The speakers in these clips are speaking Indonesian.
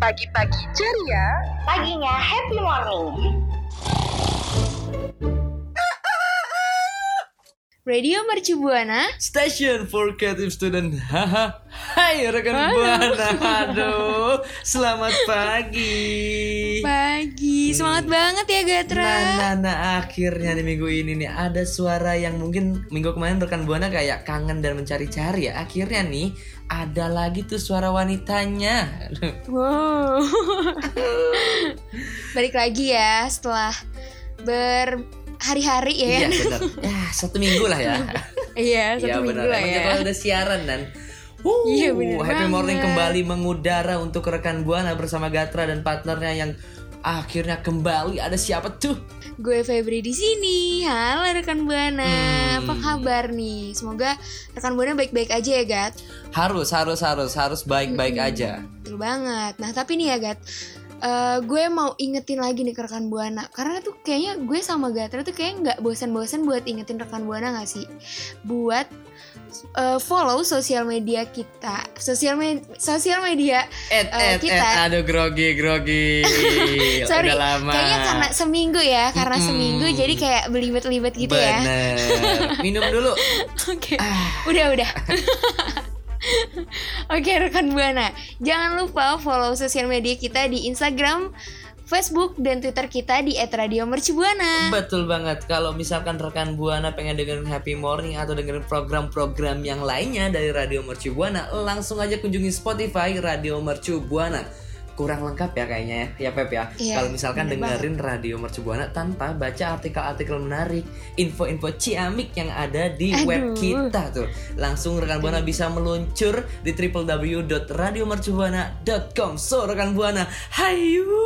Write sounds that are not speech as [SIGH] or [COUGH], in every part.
Pagi-pagi ceria, Paginya Happy Morning. Radio Mercu Buana. Station for Creative Student. Haha. Hai rekan Buana. Aduh, selamat pagi. Pagi, semangat banget ya Gatra. Nah, nah, nah, akhirnya di minggu ini nih ada suara yang mungkin minggu kemarin rekan Buana kayak kangen dan mencari-cari ya. Akhirnya nih ada lagi tuh suara wanitanya. Wow. [LAUGHS] Balik lagi ya setelah berhari-hari ya Iya benar. Ya satu minggu lah ya. [LAUGHS] Iya, satu Iya minggu benar. lah Emang ya. kita udah siaran dan Iya, bener Happy morning banget. kembali mengudara untuk rekan Buana bersama Gatra dan partnernya yang akhirnya kembali ada siapa tuh? Gue Febri di sini. Halo rekan Buana. Hmm. Apa kabar nih? Semoga rekan Buana baik-baik aja ya, Gat. Harus harus harus harus baik-baik Mm-mm. aja. Betul banget. Nah, tapi nih ya, Gat. eh, gue mau ingetin lagi nih ke rekan Buana Karena tuh kayaknya gue sama Gatra tuh kayak nggak bosan-bosan buat ingetin rekan Buana gak sih? Buat eh, follow sosial media kita Sosial, me- sosial media Et Eh, et kita- et aduh grogi grogi. [LAUGHS] Sorry, Udah lama. kayaknya karena seminggu ya Karena Mm-mm. seminggu jadi kayak belibet-libet gitu ya Bener. [LAUGHS] Minum dulu. Oke, Ah. udah udah. [LAUGHS] Oke rekan buana, jangan lupa follow sosial media kita di Instagram, Facebook dan Twitter kita di @radiomercubuana. Betul banget. Kalau misalkan rekan Buana pengen dengerin Happy Morning atau dengerin program-program yang lainnya dari Radio Mercu Buana, langsung aja kunjungi Spotify Radio Mercu Buana. Kurang lengkap ya kayaknya ya, ya Pep ya. Iya, Kalau misalkan dengerin Radio Mercu Buana tanpa baca artikel-artikel menarik, info-info ciamik yang ada di Aduh. web kita tuh. Langsung rekan Buana bisa meluncur di www.radiomercubuana.com. So rekan Buana, hayu.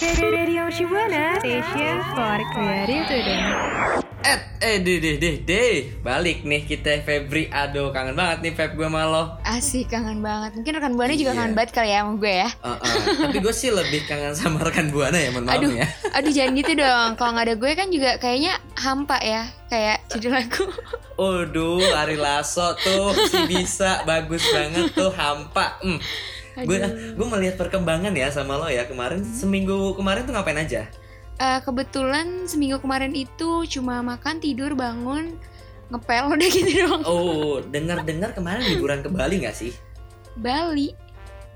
Radio Shibuana Station for Creative Student. Eh, eh, deh, deh, deh, deh. Balik nih kita Febri. Aduh, kangen banget nih Feb gue sama lo. Asik kangen banget. Mungkin rekan buana juga Iya. kangen banget kali ya sama gue ya. Uh-uh. Tapi gue sih lebih kangen sama rekan Buana ya, mohon maaf Aduh, ya. aduh jangan gitu dong. Kalau nggak ada gue kan juga kayaknya hampa ya, kayak judul lagu. Aduh, Ari Lasso tuh si bisa bagus banget tuh hampa. Hmm. Gue gue melihat perkembangan ya sama lo ya kemarin seminggu kemarin tuh ngapain aja? Eh, kebetulan seminggu kemarin itu cuma makan, tidur, bangun, ngepel [LAUGHS] udah gitu doang. Oh, dengar-dengar kemarin liburan ke Bali nggak sih? Bali.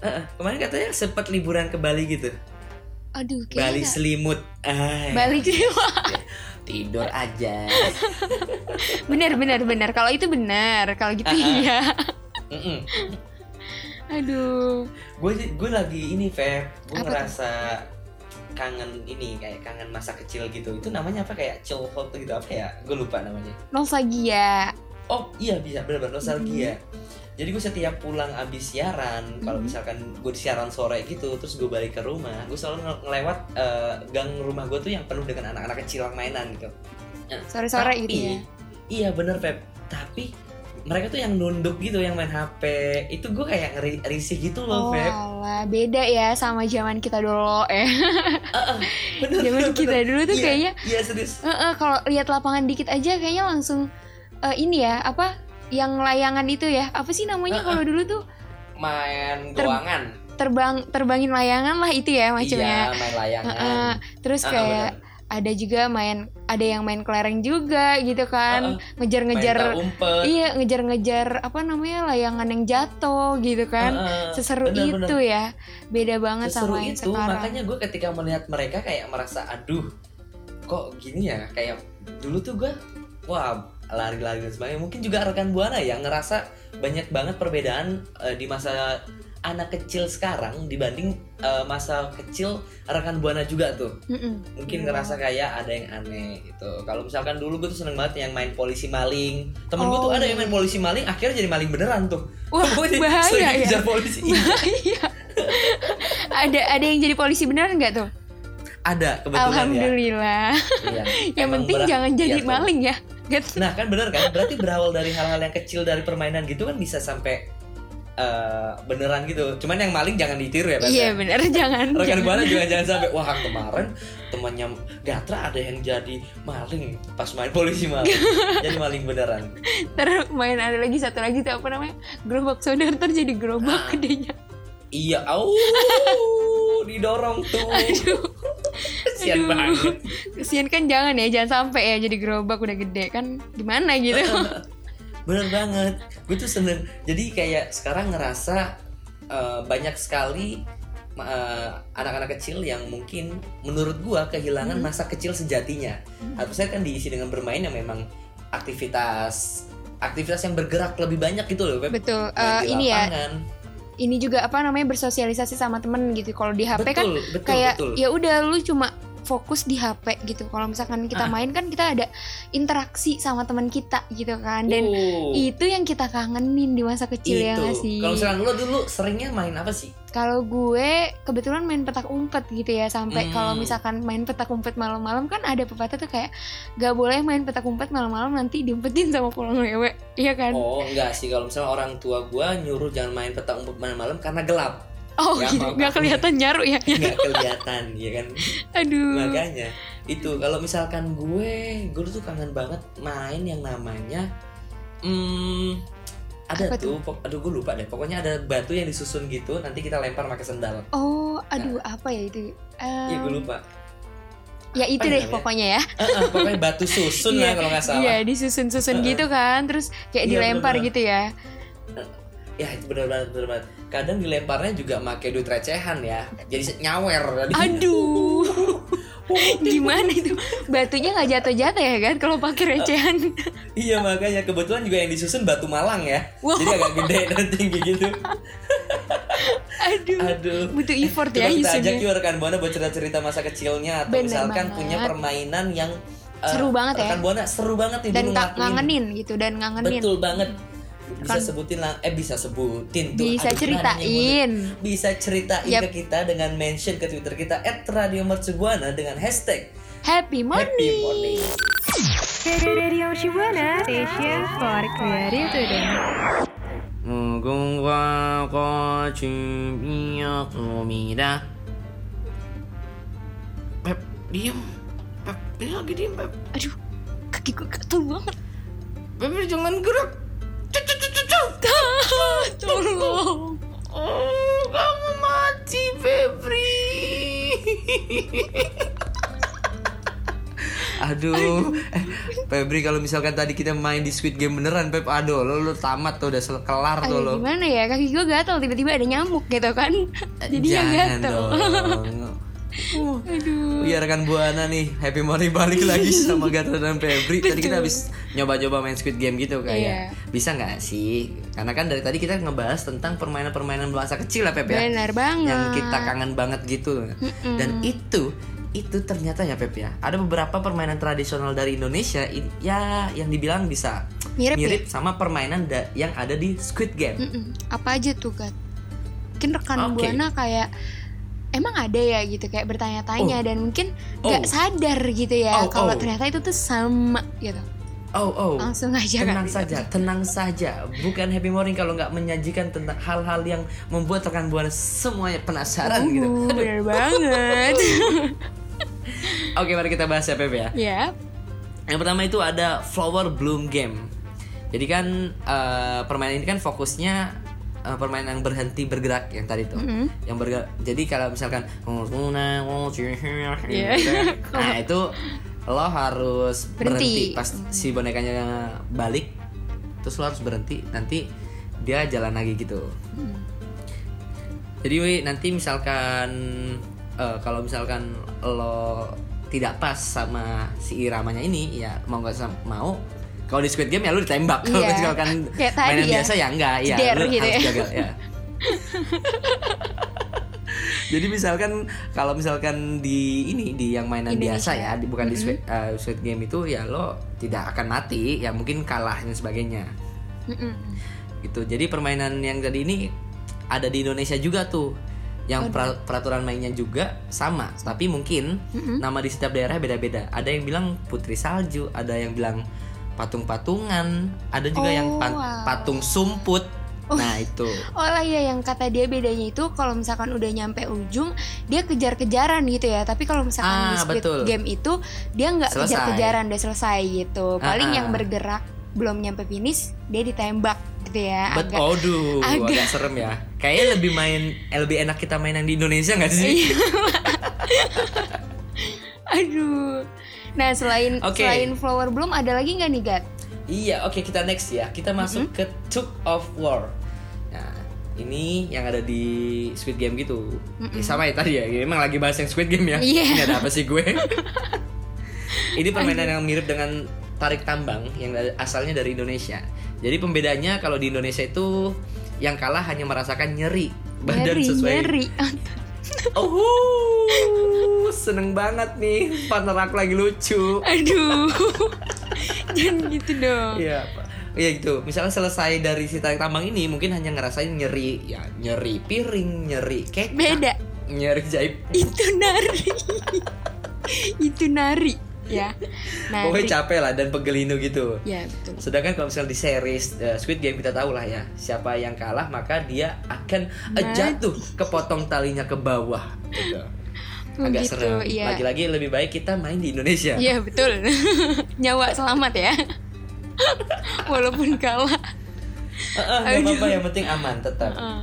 Uh-uh. Kemarin katanya sempat liburan ke Bali gitu. Aduh, Bali kayaknya selimut. Ah, Bali [LAUGHS] juga. tidur aja. bener bener bener. Kalau itu bener. Kalau gitu Ah, ah. iya. Aduh. gue gue lagi ini Feb gue tuh? Kangen ini kayak kangen masa kecil gitu. Itu namanya apa? Kayak chill hot gitu. Apa ya? Gue lupa namanya. Nostalgia. oh iya bisa. Benar-benar nostalgia. Mm-hmm. jadi gue setiap pulang abis siaran kalau Mhm. misalkan gue siaran sore gitu terus gue balik ke rumah gue selalu nge- ngelewat eh, gang rumah gue tuh yang penuh dengan anak-anak kecil yang mainan gitu. Sore-sore Tapi, gitu ya. iya bener Feb. Tapi mereka tuh yang nunduk gitu yang main HP itu gue kayak ngeri risih gitu loh Oh, Feb alah, beda ya sama zaman kita dulu eh. bener, zaman bener, kita bener. dulu tuh Iya, kayaknya iya serius Heeh, kalau lihat lapangan dikit aja kayaknya langsung eh, ini ya, apa yang layangan itu ya. Apa sih namanya Heeh. kalau dulu tuh main Ter- goangan terbang terbangin layangan lah itu ya macamnya. iya main layangan Heeh, terus kayak bener. Ada juga main ada yang main kelereng juga gitu kan. Ngejar-ngejar umpet. iya ngejar-ngejar apa namanya layangan yang jatuh gitu kan. Heeh, seseru bener-bener. itu ya. Beda banget Seseru sama yang itu sekarang. makanya gue ketika melihat mereka kayak merasa aduh kok gini ya? Kayak dulu tuh gue wah lari-lari dan sebagainya. Mungkin juga rekan buana ya ngerasa banyak banget perbedaan eh, di masa anak kecil sekarang dibanding eh, masa kecil rekan buana juga tuh Mm-mm. mungkin Bener ngerasa kayak ada yang aneh gitu kalau misalkan dulu gue tuh seneng banget yang main polisi maling temen gue tuh Oh, ada iya. yang main polisi maling akhirnya jadi maling beneran tuh Wah, [LAUGHS] bahaya ya. polisi [LAUGHS] Iya, Iya. ada ada yang jadi polisi beneran nggak tuh? ada kebetulan ya Alhamdulillah. Iya. [LAUGHS] Yang penting berat- jangan jadi iya tuh. maling ya. Nah kan bener kan, berarti berawal dari hal-hal yang kecil dari permainan gitu kan bisa sampai eh, beneran gitu. Cuman yang maling jangan ditiru ya, Bas, Iya ya. bener [LAUGHS] jangan. Rekan buana juga jangan sampai wah kemarin temannya Gatra ada yang jadi maling pas main polisi maling, [LAUGHS] jadi maling beneran. Ntar main ada lagi satu lagi tuh apa namanya? Gerobak saudara ntar jadi gerobak Ah. gedenya. Iya, au [LAUGHS] didorong tuh. Aduh. Kasian Aduh. banget. Kesian kan jangan ya, jangan sampai ya jadi gerobak udah gede kan gimana gitu. Bener banget. Gue tuh seneng. Jadi kayak sekarang ngerasa eh, banyak sekali eh, anak-anak kecil yang mungkin menurut gua kehilangan Hmm. masa kecil sejatinya. Harusnya kan diisi dengan bermain yang memang aktivitas aktivitas yang bergerak lebih banyak gitu loh. Betul. Di ini ya, ini juga apa namanya bersosialisasi sama temen gitu. Kalau di HP kan betul, betul, kayak betul. ya udah lu cuma fokus di HP gitu. Kalau misalkan kita Ah. main kan kita ada interaksi sama teman kita gitu kan. Dan Oh, itu yang kita kangenin di masa kecil ya itu. nggak sih. Kalau misalkan lo dulu seringnya main apa sih? Kalau gue kebetulan main petak umpet gitu ya sampai Hmm. kalau misalkan main petak umpet malam-malam kan ada pepatah tuh kayak gak boleh main petak umpet malam-malam nanti diumpetin sama pulang lewe, iya kan? Oh, enggak sih kalau misalnya orang tua gua nyuruh jangan main petak umpet malam-malam karena gelap. Oh, Ya, gitu, nggak kelihatan nyaru ya? nggak kelihatan ya kan Aduh. makanya itu kalau misalkan gue gue tuh kangen banget main yang namanya hmm ada Apa tuh, pok- aduh gue lupa deh pokoknya ada batu yang disusun gitu nanti kita lempar pakai sendal Oh, aduh apa ya itu? iya gue lupa ya itu apa deh namanya? pokoknya ya. Eh, eh, pokoknya batu susun Iya, lah kalau nggak salah Iya, disusun-susun Heeh. gitu kan, terus kayak Iya, dilempar bener-bener. gitu ya. Ya itu bener banget bener banget kadang dilemparnya juga pakai duit recehan ya jadi nyawer Jadi- Aduh. [LAUGHS] Gimana itu? Batunya nggak jatuh-jatuh ya kan kalau pakai recehan. iya makanya kebetulan juga yang disusun batu malang ya Wow. jadi agak gede dan tinggi gitu Aduh. aduh Butuh effort Coba ya kita ajak yuk rekan buana buat cerita-cerita masa kecilnya atau Bener misalkan banget. punya permainan yang eh, Seru banget ya. rekan buana seru banget nih Dan dulu ngangenin gitu dan ngangenin. Betul banget. Bisa Kan- sebutin lah, eh bisa sebutin tuh. Bisa Aduh, ceritain. Bisa ceritain Yap. ke kita dengan mention ke Twitter kita @radiomercubuana dengan hashtag Happy morning. Happy Morning. Radio Shibuana Station for Creative Today. Mugung wa ko chumiya kumida. Pep, diem. Pep, ini lagi diem, Pep. Aduh, kaki gue gatel banget. Pep, jangan gerak. Tolong. Oh, kamu mati, Febri. Aduh, eh, Febri kalau misalkan tadi kita main di Squid Game beneran, Pep, aduh, lo, lo tamat tuh udah kelar tuh lo. Gimana ya? Kaki gue gatel tiba-tiba ada nyamuk gitu kan. [LAUGHS] Jadi ya gatel. dong. [LAUGHS] Aduh. Iya rekan buana nih, Happy Morning balik lagi sama Gatra dan Febri. Tadi kita habis nyoba-nyoba main Squid Game gitu kayak. Iya. Bisa nggak sih? Karena kan dari tadi kita ngebahas tentang permainan-permainan masa kecil ya Pep ya. Benar banget. Yang kita kangen banget gitu. Dan itu itu ternyata ya Pep ya. Ada beberapa permainan tradisional dari Indonesia ya yang dibilang bisa Mirip ya? sama permainan da- yang ada di Squid Game. Mm-mm. Apa aja tuh, Gat? Mungkin rekan Oke. Buana kayak emang ada ya gitu kayak bertanya-tanya dan mungkin nggak Oh. sadar gitu ya Oh, kalau oh. ternyata itu tuh sama gitu. Oh oh. Langsung aja tenang kan. saja, tenang saja. Bukan happy morning kalau nggak menyajikan tentang hal-hal yang membuat rekan buana semuanya penasaran gitu. Uh, bener banget. [LAUGHS] Oke, mari kita bahas ya Pep ya. ya. Yang pertama itu ada Flower Bloom Game. Jadi kan eh, permainan ini kan fokusnya eh, permainan yang berhenti bergerak yang tadi tuh. Mm-mm. Yang bergerak. Jadi kalau misalkan Iya. [LAUGHS] Nah, itu lo harus berhenti, Berhenti. pas si bonekanya balik. Terus lo harus berhenti, nanti dia jalan lagi gitu. Jadi Wi, nanti misalkan eh, kalau misalkan lo tidak pas sama si iramanya ini ya mau nggak mau kalau di Squid Game ya lu ditembak [LAUGHS] kalau Iya. misalkan mainan ya. biasa ya enggak ya Jeder lu gitu harus ya. gagal ya [LAUGHS] jadi misalkan kalau misalkan di ini di yang mainan Indonesia. biasa ya di- bukan di Squid, eh, Squid Game itu ya lo tidak akan mati ya mungkin kalah dan sebagainya. Mm-mm. gitu. Jadi permainan yang tadi ini ada di Indonesia juga tuh. Yang pra- peraturan mainnya juga sama tapi mungkin nama di setiap daerah beda-beda. Ada yang bilang putri salju ada yang bilang patung-patungan ada juga yang pan- Oh, wow. patung sumput nah itu [LAUGHS] Oh lah iya yang kata dia bedanya itu kalau misalkan udah nyampe ujung dia kejar-kejaran gitu ya. Tapi kalau misalkan di Ah, Squid betul. Game itu dia nggak kejar-kejaran udah selesai gitu. Paling Ah, ah. yang bergerak belum nyampe finish dia ditembak gitu ya. Bet Agak Aduh, agak. agak- serem ya. Kayaknya lebih main lebih enak kita main yang di Indonesia nggak sih? Iya. [LAUGHS] aduh. Nah selain Oke. selain flower bloom ada lagi nggak nih Gat? Iya, oke kita next ya. Kita masuk ke Tug of War. Ini yang ada di Squid Game gitu. Ya, sama ya tadi ya. Emang lagi bahas yang Squid Game ya. [LAUGHS] Iya. Ini ada apa sih gue? [LAUGHS] ini permainan yang mirip dengan tarik tambang yang asalnya dari Indonesia. Jadi pembedanya kalau di Indonesia itu yang kalah hanya merasakan nyeri badan nyeri sesuai nyeri. [LAUGHS] Oh, seneng banget nih partner aku lagi lucu. aduh. Jangan gitu dong. Iya, Pak. Iya gitu. Misalnya selesai dari si tarik tambang ini mungkin hanya ngerasain nyeri, ya nyeri piring, nyeri kecap, Beda. nyeri jahit. Itu nari. [LAUGHS] itu nari ya. Nari. Pokoknya capek lah dan pegelinu gitu. Ya betul. Sedangkan kalau misalnya di series eh, Squid Game kita tahu lah ya siapa yang kalah maka dia akan Mati. jatuh kepotong talinya ke bawah. Gitu. Oh, Agak gitu, serem. iya. Lagi-lagi lebih baik kita main di Indonesia. Iya betul. [LAUGHS] Nyawa selamat ya. Walaupun kalah. Heeh, nggak apa-apa yang penting aman tetap. Heeh.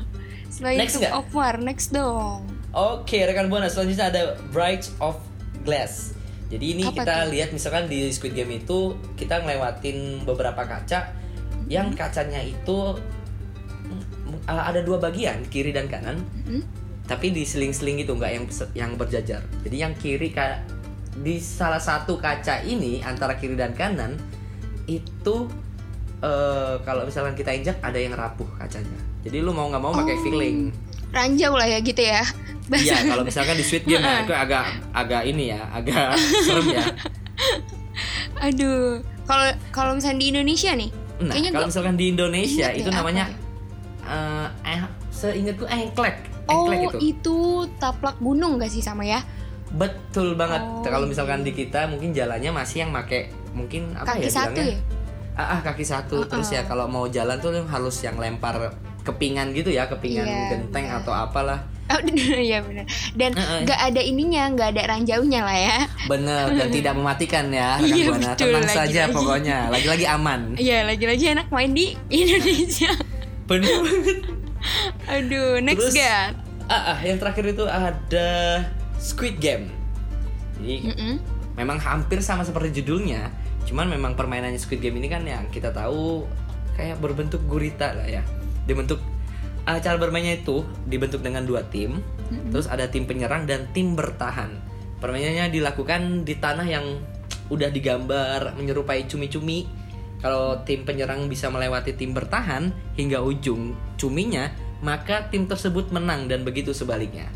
Selain Next of War, next dong. Oke, rekan buana selanjutnya ada Bright of Glass. Jadi ini Apa kita tuh? lihat misalkan di Squid Game itu kita ngelewatin beberapa kaca yang Hmm. kacanya itu uh, ada dua bagian kiri dan kanan, Mhm. tapi di seling-seling gitu nggak yang yang berjajar. Jadi yang kiri ka- di salah satu kaca ini antara kiri dan kanan itu eh, kalau misalkan kita injak ada yang rapuh kacanya. Jadi lu mau nggak mau pakai Oh. feeling. Ranjau lah ya gitu ya. Iya, kalau misalkan di Squid Game ya, [LAUGHS] itu agak agak ini ya, agak serem ya. [LAUGHS] Aduh. Kalau kalau misalnya di Indonesia nih, Nah, Kayaknya kalau misalkan di Indonesia itu namanya apa eh eh seingatku engklek. Oh Engklek itu. itu taplak gunung gak sih sama ya? Betul banget. Oh, kalau misalkan di kita mungkin jalannya masih yang make mungkin apa Kaki ya satu bilangnya? ya? Ah, ah, kaki satu. Terus ya kalau mau jalan tuh harus yang lempar kepingan gitu ya, kepingan Iya, genteng benar. atau apalah. Oh [LAUGHS] iya benar. Dan nggak ada ininya, nggak ada ranjaunya lah ya. Bener dan tidak [LAUGHS] mematikan ya Iya, betul, Tenang saja lagi-lagi. pokoknya. Lagi-lagi aman. Iya lagi-lagi enak main di [LAUGHS] Indonesia. Bener banget. Aduh, next Terus- Gat. Ah, ah, yang terakhir itu ada Squid Game. Jadi Mm-mm. memang hampir sama seperti judulnya, cuman memang permainannya Squid Game ini kan yang kita tahu kayak berbentuk gurita lah ya. Dibentuk ah, cara bermainnya itu dibentuk dengan dua tim, terus ada tim penyerang dan tim bertahan. Permainannya dilakukan di tanah yang udah digambar menyerupai cumi-cumi. Kalau tim penyerang bisa melewati tim bertahan hingga ujung cuminya, maka tim tersebut menang dan begitu sebaliknya.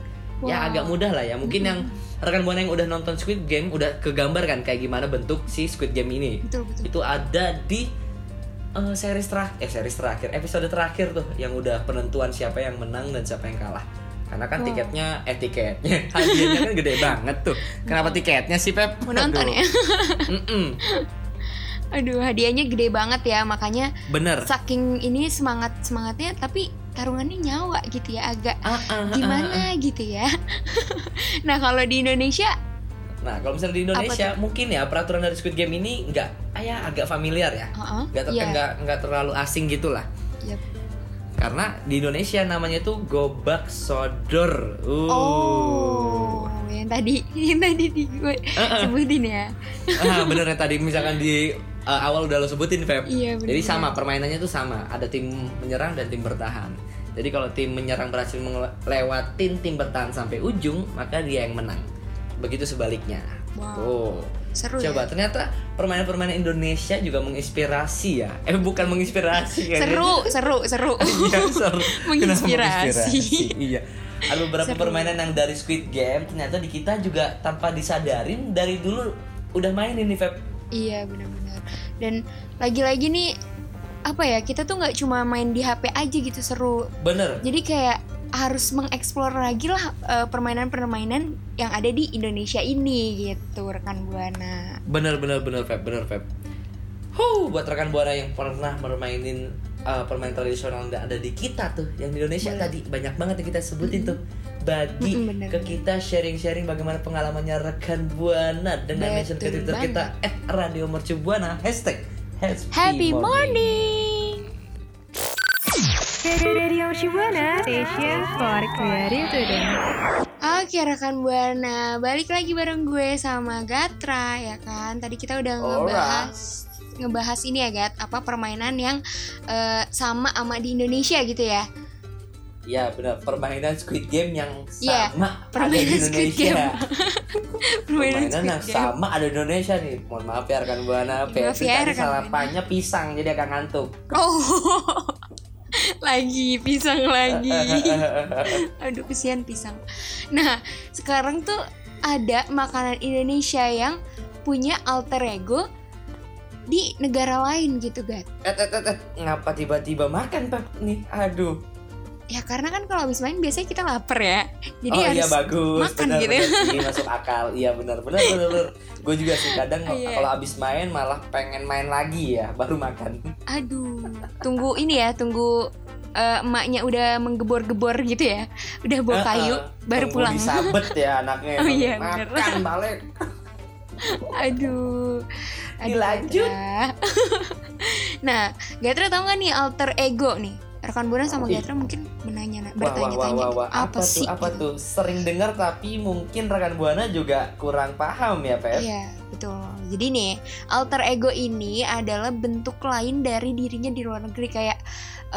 Ya Wow. agak mudah lah ya. Mungkin yang rekan buana yang udah nonton Squid Game udah kegambar kan kayak gimana bentuk si Squid Game ini. Betul betul. Itu ada di eh, series terakhir, eh series terakhir, episode terakhir tuh yang udah penentuan siapa yang menang dan siapa yang kalah. Karena kan Wow. tiketnya, eh tiketnya, [LAUGHS] hadiahnya kan gede banget tuh. Kenapa tiketnya sih Pep? Mau nonton ya? [LAUGHS] Mm-mm. Aduh, hadiahnya gede banget ya, makanya Bener. saking ini semangat semangatnya, tapi taruhannya nyawa gitu ya, agak Ah, ah, ah, ah. gimana gitu ya. [LAUGHS] nah kalau di Indonesia, Nah kalau misalnya di Indonesia mungkin ya peraturan dari Squid Game ini nggak, ah ya agak familiar ya. Heeh, Nggak ter- iya. nggak nggak terlalu asing gitulah. Yap. Karena di Indonesia namanya tuh gobak sodor. Uh. Oh, yang tadi, [LAUGHS] yang tadi di gue sebutin ya. ah, bener ya tadi misalkan di uh, awal udah lo sebutin Feb. Iya, bener. Jadi sama permainannya tuh sama. Ada tim menyerang dan tim bertahan. Jadi kalau tim menyerang berhasil melewatin tim bertahan sampai ujung, maka dia yang menang. Begitu sebaliknya. Wow. Tuh. Seru Coba ya. ternyata permainan-permainan Indonesia juga menginspirasi ya. Eh bukan menginspirasi ya. Seru, seru, seru. [LAUGHS] Iya, seru. [LAUGHS] Kenapa Menginspirasi. Iya. Ada beberapa Seru. permainan yang dari Squid Game ternyata di kita juga tanpa disadarin dari dulu udah mainin nih Feb. Iya benar-benar. Dan lagi-lagi nih apa ya kita tuh nggak cuma main di HP aja gitu seru. Bener. Jadi kayak harus mengeksplor lagi lah eh, permainan-permainan yang ada di Indonesia ini gitu rekan buana. Bener bener bener Feb, bener Feb. Huh, buat rekan buana yang pernah bermainin uh, permainan tradisional yang ada di kita tuh, yang di Indonesia Boleh. tadi banyak banget yang kita sebutin tuh. Bagi bener, ke kita sharing-sharing bagaimana pengalamannya rekan buana dengan mention ke Betul Twitter kita @radio Mercu Buana hashtag Happy morning. Radio Shibuana, station for creative today. Oke rekan buana, balik lagi bareng gue sama Gatra ya kan. Tadi kita udah ngebahas ngebahas ini ya Gat, apa permainan yang eh, sama sama di Indonesia gitu ya. Ya benar, permainan Squid Game yang Iya, sama ada di permainan Squid Indonesia. Game. [LAUGHS] Permainan permainan yang Game. sama ada di Indonesia nih. Mohon maaf ya rekan buana, Maaf Febri ya, rekan Buana. salapannya pisang jadi agak ngantuk. Oh, [LAUGHS] lagi pisang lagi. [LAUGHS] Aduh kesian pisang. Nah sekarang tuh ada makanan Indonesia yang punya alter ego di negara lain gitu Gat. Eh, eh, eh, eh, ngapa tiba-tiba makan Pep nih? Aduh. Ya karena kan kalau habis main biasanya kita lapar ya. Jadi oh harus iya bagus, makan benar gitu. benar sih masuk akal. Iya benar benar benar. benar. Gue juga sih kadang Iya. kalau abis main malah pengen main lagi ya, baru makan. Aduh, tunggu ini ya, tunggu eh, emaknya udah menggebor-gebor gitu ya. Udah bawa kayu eh, baru tunggu pulang. Disabet ya anaknya. Oh iya, bener. makan balik. Aduh. Aduh. Gatra. [LAUGHS] nah, Gatra tahu nggak nih alter ego nih? Rekan Buana sama Ih. Gatra mungkin menanya bertanya-tanya apa, Apa, sih? tuh? Apa gitu. tuh? Sering dengar tapi mungkin rekan buana juga kurang paham ya, Pep. Iya, betul. Jadi nih, alter ego ini adalah bentuk lain dari dirinya di luar negeri kayak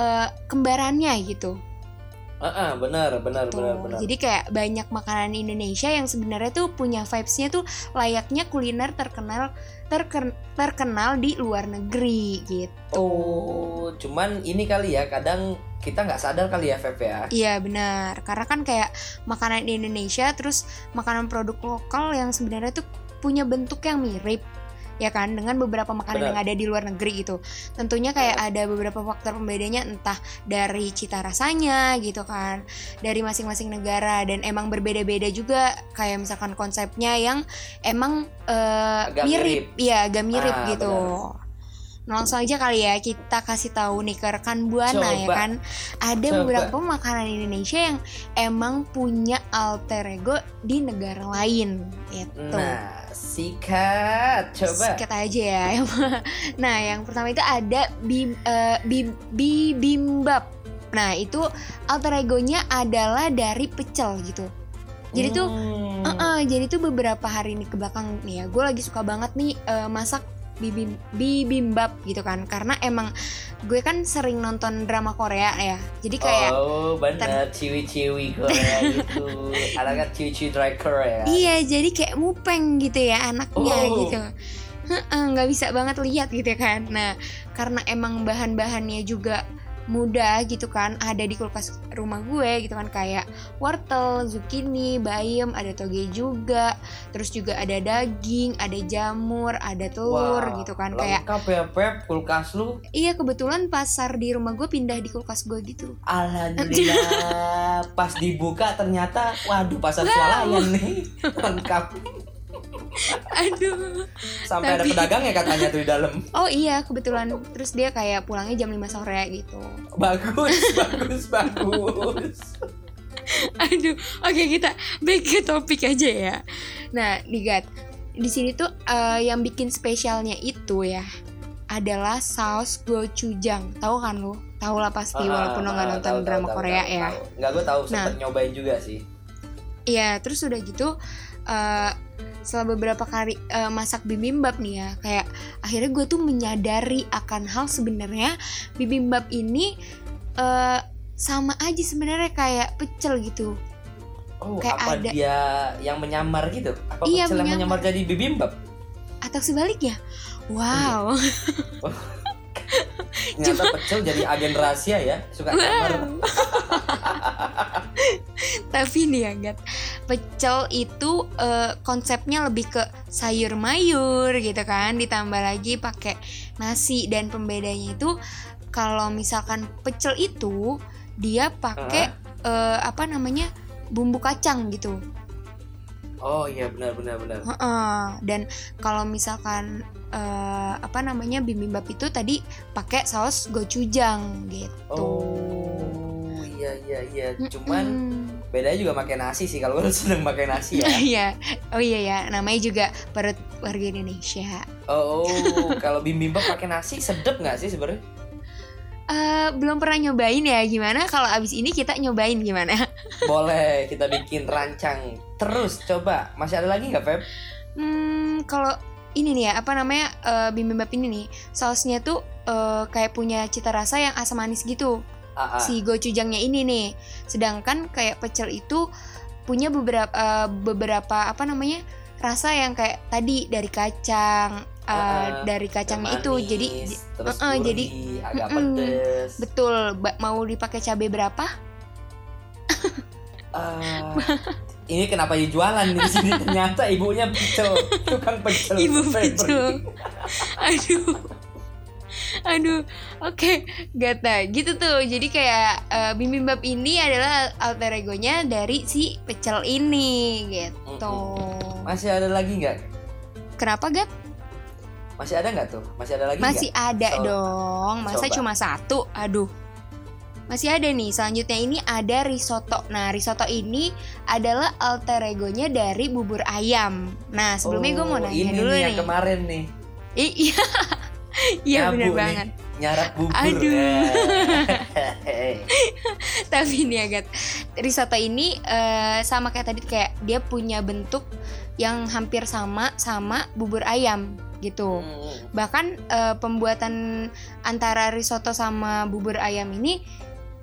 eh, kembarannya gitu. Heeh, benar, benar, Tuh. benar, benar. Jadi kayak banyak makanan Indonesia yang sebenarnya tuh punya vibes-nya tuh layaknya kuliner terkenal terken- terkenal di luar negeri gitu. Oh, cuman ini kali ya, kadang kita nggak sadar kali ya, Feb ya. Iya benar, karena kan kayak makanan di Indonesia terus makanan produk lokal yang sebenarnya tuh punya bentuk yang mirip ya kan dengan beberapa makanan Benar. yang ada di luar negeri gitu. Tentunya kayak ada beberapa faktor pembedanya entah dari cita rasanya gitu kan, dari masing-masing negara dan emang berbeda-beda juga kayak misalkan konsepnya yang emang eh, Agak mirip, iya agak mirip Ah, gitu. Nah, langsung aja kali ya kita kasih tahu nih ke rekan buana ya Coba. kan ada Coba. beberapa makanan Indonesia yang emang punya alter ego di negara lain gitu. Nah, sikat, coba. Sikat aja ya. [LAUGHS] nah, yang pertama itu ada bim, eh, bim- bibimbap. Nah, itu alter egonya adalah dari pecel gitu. Jadi tuh Hmm. Uh-uh, jadi tuh beberapa hari ini ke belakang nih ya, gue lagi suka banget nih eh, masak bibim bibimbap gitu kan, karena emang gue kan sering nonton drama Korea ya, jadi kayak Oh, benar, ciwi-ciwi Korea [LAUGHS] gitu. Anaknya ciwi-ciwi dry Korea. iya jadi kayak mupeng gitu ya anaknya Oh. gitu, nggak bisa banget lihat gitu kan. Nah karena emang bahan-bahannya juga mudah gitu kan ada di kulkas rumah gue gitu kan kayak wortel, zucchini, bayam, ada toge juga, terus juga ada daging, ada jamur, ada telur Wah, gitu kan kayak Lengkap ya, Pep, kulkas lu. iya kebetulan pasar di rumah gue pindah di kulkas gue gitu. Alhamdulillah, [LAUGHS] pas dibuka ternyata, waduh pasar swalayan nih, [LAUGHS] lengkap. [LAUGHS] Aduh. Sampai ada Tapi- pedagang ya katanya tuh di dalam. Oh iya kebetulan terus dia kayak pulangnya jam 5 sore gitu. Bagus, [LAUGHS] bagus, bagus. Aduh, oke kita back ke topik aja ya. Nah, Digat, di sini tuh eh, yang bikin spesialnya itu ya adalah saus gochujang. Tahu kan lu? tahu lah pasti Ah, walaupun lo nggak ah, nonton tahu, drama tahu, Korea tahu, ya tahu. Nggak gue tahu Nah. sempet nyobain juga sih. Iya, terus udah gitu eh setelah beberapa kali eh, masak bibimbap nih ya, kayak akhirnya gue tuh menyadari akan hal sebenarnya bibimbap ini eh sama aja sebenarnya kayak pecel gitu. Oh, Kayak apa ada- dia yang menyamar gitu? Apa Iya, pecel yang menyamar. menyamar jadi bibimbap? Atau sebaliknya. Wow. [LAUGHS] Ternyata pecel jadi agen rahasia ya, suka nyamar. [LAUGHS] [LAUGHS] Tapi nih ya, Gat. Pecel itu eh, konsepnya lebih ke sayur mayur gitu kan, ditambah lagi pakai nasi dan pembedanya itu kalau misalkan pecel itu dia pakai eh, apa namanya? bumbu kacang gitu. Oh iya benar benar benar. Heeh. Dan kalau misalkan eh, apa namanya bibimbap itu tadi pakai saus gochujang gitu. Oh iya iya iya. Cuman Mm-mm. bedanya juga pakai nasi sih kalau gue [LAUGHS] seneng pakai nasi ya. [LAUGHS] Iya, oh iya ya, namanya juga perut warga Indonesia. Oh, kalau bibimbap pakai nasi sedep nggak sih sebenarnya? Eh belum pernah nyobain ya, gimana kalau abis ini kita nyobain gimana? [LAUGHS] Boleh kita bikin rancang terus coba. Masih ada lagi nggak Feb? Hmm, kalau ini nih ya, apa namanya eh, bibimbap ini nih, sausnya tuh eh, kayak punya cita rasa yang asam manis gitu. Ah, ah. Si gochujangnya ini nih, sedangkan kayak pecel itu punya beberapa eh, beberapa apa namanya rasa yang kayak tadi dari kacang, Ah, ah. dari kacangnya itu, Manis, jadi terus uh-uh, gurih, jadi- agak Mm-mm. pedes. betul ba- mau dipakai cabai berapa? Ah, ini kenapa ya jualan di sini ternyata ibunya pecel, tukang pecel. Ibu pecel. [LAUGHS] Aduh. Aduh, oke, gata gitu tuh. Jadi kayak eh, bibimbap ini adalah alter egonya dari si pecel ini gitu. Masih ada lagi nggak? Kenapa gat? Masih ada nggak tuh? Masih ada lagi Masih nggak? ada So- dong. Masa coba. cuma satu? Aduh. Masih ada nih. Selanjutnya ini ada risotto. Nah, risotto ini adalah alter egonya dari bubur ayam. Nah, sebelumnya gue mau Oh, nanya ini dulu nih nih. yang kemarin nih I- Iya. [LAUGHS] Iya nih. banget. nyarap bubur. Aduh. [LAUGHS] [LAUGHS] Tapi nih agak risotto ini eh, sama kayak tadi kayak dia punya bentuk yang hampir sama sama bubur ayam gitu. Hmm. Bahkan eh, pembuatan antara risotto sama bubur ayam ini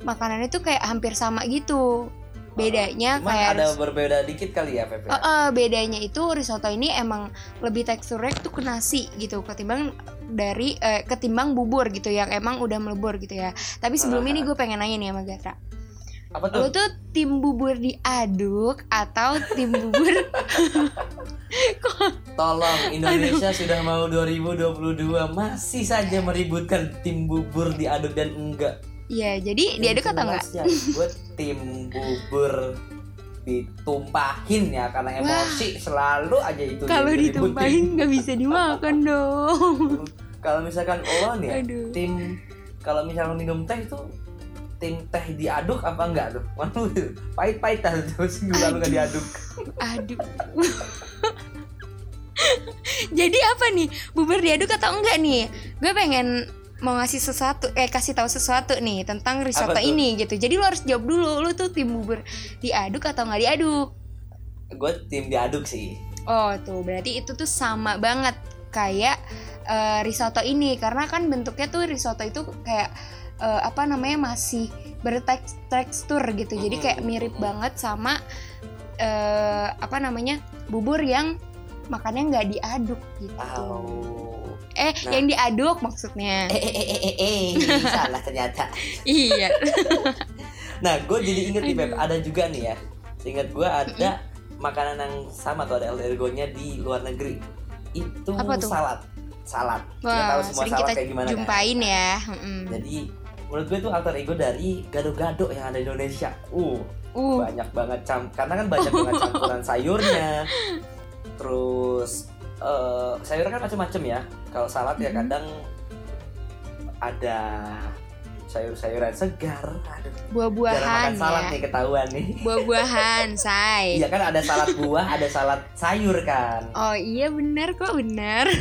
makanannya tuh kayak hampir sama gitu. Bedanya Cuman kayak ada berbeda dikit kali ya Pepe. Eh, eh, bedanya itu risotto ini emang lebih teksturnya tuh ke nasi gitu ketimbang dari eh, ketimbang bubur gitu yang emang udah melebur gitu ya. Tapi sebelum ini gue pengen nanya nih sama Gatra. Apa Lo tuh? tuh tim bubur diaduk atau tim bubur [LAUGHS] Tolong Indonesia sudah mau 2022 masih saja meributkan tim bubur diaduk dan enggak. Ya jadi diaduk atau enggak? Gue tim bubur ditumpahin ya karena Wah. emosi selalu aja itu Kalau ditumpahin nggak bisa dimakan [LAUGHS] dong. kalau misalkan lo nih ya, Aduh. tim kalau misalnya minum teh itu tim teh diaduk apa enggak tuh? [LAUGHS] Waduh, pahit-pahitan terus [LAUGHS] gula lu nggak diaduk. Aduh. jadi apa nih? Bubur diaduk atau enggak nih? Gue pengen mau ngasih sesuatu eh kasih tahu sesuatu nih tentang risotto ini gitu. Jadi lo harus jawab dulu, lo tuh tim bubur diaduk atau nggak diaduk? Gue tim diaduk sih. Oh tuh berarti itu tuh sama banget kayak eh, risotto ini karena kan bentuknya tuh risotto itu kayak eh, apa namanya masih bertekstur gitu jadi kayak mirip banget sama eh, apa namanya bubur yang makannya nggak diaduk gitu Au. Eh Nah. yang diaduk maksudnya Eh eh eh eh eh, eh. [LAUGHS] salah ternyata. iya [LAUGHS] Nah, gue jadi inget nih Beb, Aduh. ada juga nih ya. Seingat gue ada makanan yang sama tuh ada ergonya di luar negeri. Itu Apa tuh? salad. Salad. kita wah tahu semua salad kita kayak gimana kan? jumpain ya Mm-mm. Jadi menurut gue itu alter ego dari gado-gado yang ada di Indonesia. Uh, uh banyak banget cam karena kan banyak banget campuran [LAUGHS] sayurnya. Terus eh sayur kan macam-macam ya. Kalau salad ya Mhm. kadang ada sayur-sayuran segar. Aduh, buah-buahan makan salad ya nih ketahuan nih. [LAUGHS] buah-buahan say Iya kan ada salad buah, ada salad sayur kan. oh iya benar kok benar [LAUGHS]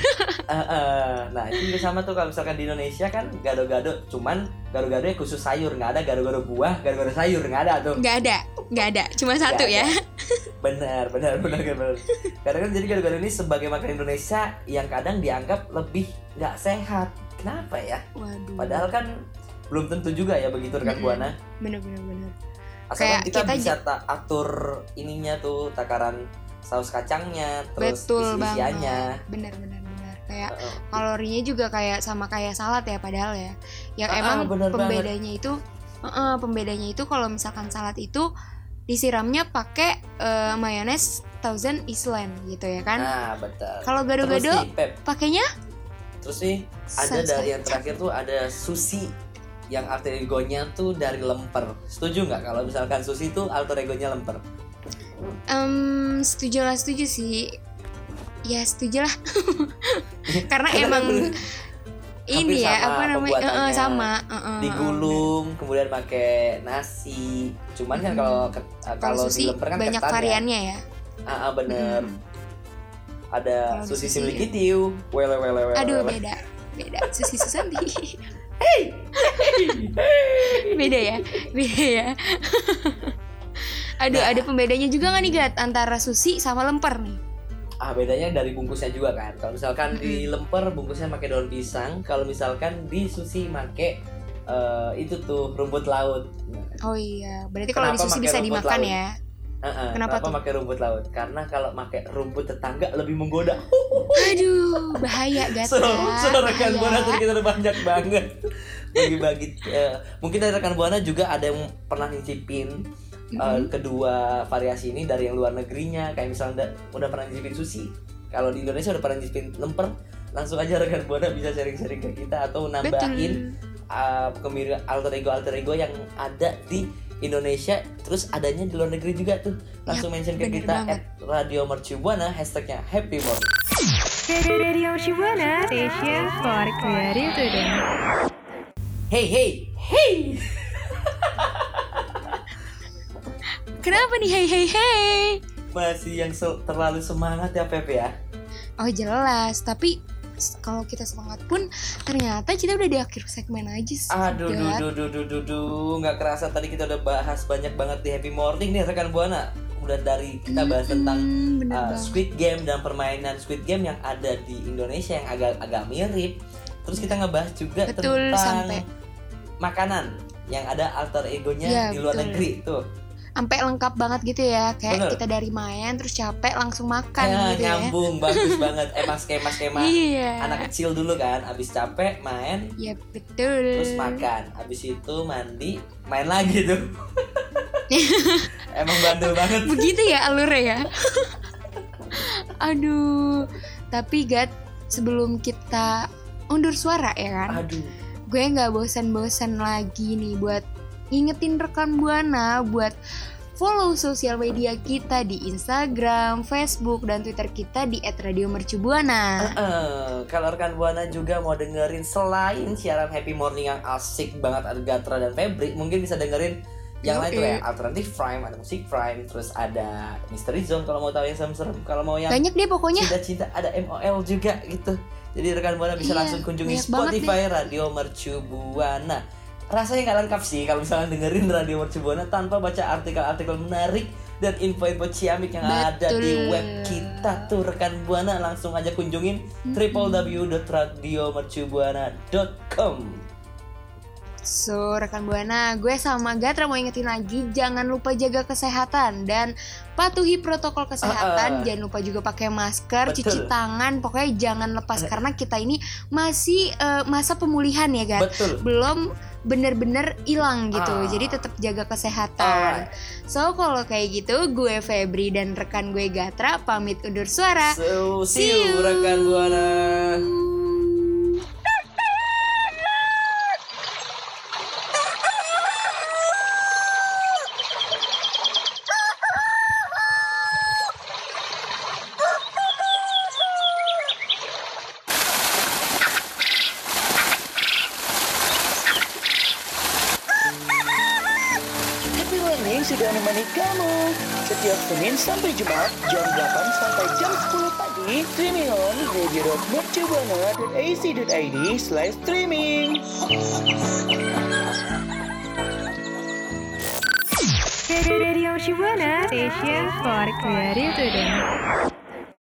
Eh, eh. Nah itu juga sama tuh kalau misalkan di Indonesia kan gado-gado, cuman gado-gado khusus sayur, nggak ada gado-gado buah, gado-gado sayur nggak ada tuh. nggak ada nggak ada cuma satu Nggak ya [LAUGHS] ada. Benar, benar, benar, benar. Karena kan jadi gado-gado ini sebagai makanan Indonesia yang kadang dianggap lebih nggak sehat. Kenapa ya? waduh Padahal kan belum tentu juga ya begitu rekan Mm-mm. buana. bener bener bener Asalkan kita, kita bisa ta- atur ininya tuh takaran saus kacangnya, terus betul isi-isiannya. banget bener bener bener kayak Heeh. kalorinya juga kayak sama kayak salad ya padahal ya yang Ah, emang bener pembedanya itu Heeh, pembedanya itu kalau misalkan salad itu disiramnya pakai eh, mayones Thousand Island gitu ya kan Nah, betul. kalau gado-gado pakainya terus nih ada dari yang terakhir tuh ada sushi yang alter egonya tuh dari lemper. Setuju nggak? Kalau misalkan sushi tuh alter egonya lemper? Em, setuju lah setuju sih. Ya setuju lah. [LAUGHS] Karena emang ini ya apa namanya? Pembuatannya. sama. Eh, eh, digulung kemudian pakai nasi. Cuman kan kalau kalau di sushi lemper kan banyak ketan ya. variannya ya? Ah, ah, bener. Mm. ada di sushi sushi- simili kitiu. Wele wele wele aduh beda. Beda. Susi susanti [LAUGHS] beda ya beda ya. Aduh Nah. ada pembedanya juga nggak nih Gat antara sushi sama lemper nih. Ah bedanya dari bungkusnya juga kan? Kalau misalkan di lemper bungkusnya pakai daun pisang. Kalau misalkan di sushi make eh, itu tuh rumput laut. Oh iya berarti kalau di sushi pakai bisa dimakan laut? ya Ah, ah, Kenapa tuh? pakai rumput laut? Karena kalau pakai rumput tetangga lebih menggoda. Aduh bahaya [LAUGHS] so, so rekan buana kita banyak banget. Bagi-bagi eh, mungkin dari rekan buana juga ada yang pernah nyicipin eh, Mm-mm. kedua variasi ini dari yang luar negerinya. Kayak misalnya udah, udah pernah nyicipin sushi. Kalau di Indonesia udah pernah nyicipin lemper. Langsung aja rekan buana bisa sharing-sharing ke kita atau nambahin betul. uh, kemiripan alter ego alter ego yang ada di Indonesia terus adanya di luar negeri juga tuh. Langsung mention ke kita banget. at Radio Mercubuana hashtagnya Happy Morning Radio Shibuana, station for creative student. Hey hey hey! Kenapa nih hey hey hey? Masih yang terlalu semangat ya Pep ya? Oh jelas. Tapi kalau kita semangat pun ternyata kita udah di akhir segmen aja sih Aduh, duh, duh, duh, duh, duh, duh, nggak kerasa tadi kita udah bahas banyak banget di Happy Morning nih rekan buana. Udah dari kita bahas tentang Hmm, bener uh, banget. Squid Game dan permainan Squid Game yang ada di Indonesia yang agak agak mirip. Terus kita ngebahas juga Betul, tentang sampai. makanan yang ada alter egonya Ya, di luar betul. negeri tuh. Sampai lengkap banget gitu ya kayak Bener. kita dari main terus capek langsung makan Eh, gitu ya nyambung, bagus [LAUGHS] banget. Emang skema-skema iya anak kecil dulu kan, abis capek main, ya betul terus makan, abis itu mandi, main lagi tuh. [LAUGHS] Emang bandel banget. begitu ya alurnya ya [LAUGHS] aduh tapi Gat sebelum kita undur suara ya kan Aduh. gue nggak bosan-bosan lagi nih buat ngingetin rekan buana buat follow sosial media kita di Instagram, Facebook, dan Twitter kita di @radiomercubuana. Eh, kalau rekan buana juga mau dengerin selain siaran Happy Morning yang asik banget ada Gatra dan Febri, mungkin bisa dengerin yang lain tuh ya, Alternative Prime, ada Musik Prime, terus ada Mystery Zone kalau mau tahu yang serem-serem, kalau mau yang Banyak deh pokoknya. cinta-cinta ada MOL juga gitu. Jadi rekan buana bisa Iya, langsung kunjungi Spotify Radio Mercu Buana. Rasanya nggak lengkap sih kalau misalnya dengerin Radio Mercu Buana tanpa baca artikel-artikel menarik dan info-info ciamik yang ada di Betul. web kita tuh rekan buana langsung aja kunjungin www.radiomercubuana.com. So, rekan Buana, gue sama Gatra mau ingetin lagi jangan lupa jaga kesehatan dan patuhi protokol Ah, ah. kesehatan. Jangan lupa juga pakai masker, Betul. cuci tangan, pokoknya jangan lepas karena kita ini masih eh, masa pemulihan ya, Gat. Betul. Belum bener-bener hilang gitu. Ah. Jadi tetap jaga kesehatan. Alright. So, kalau kayak gitu, gue Febri dan rekan gue Gatra pamit undur suara. So, see See you you. rekan buana. radio.mercubuana.ac.id slash streaming. Radio Buana, station for creative today.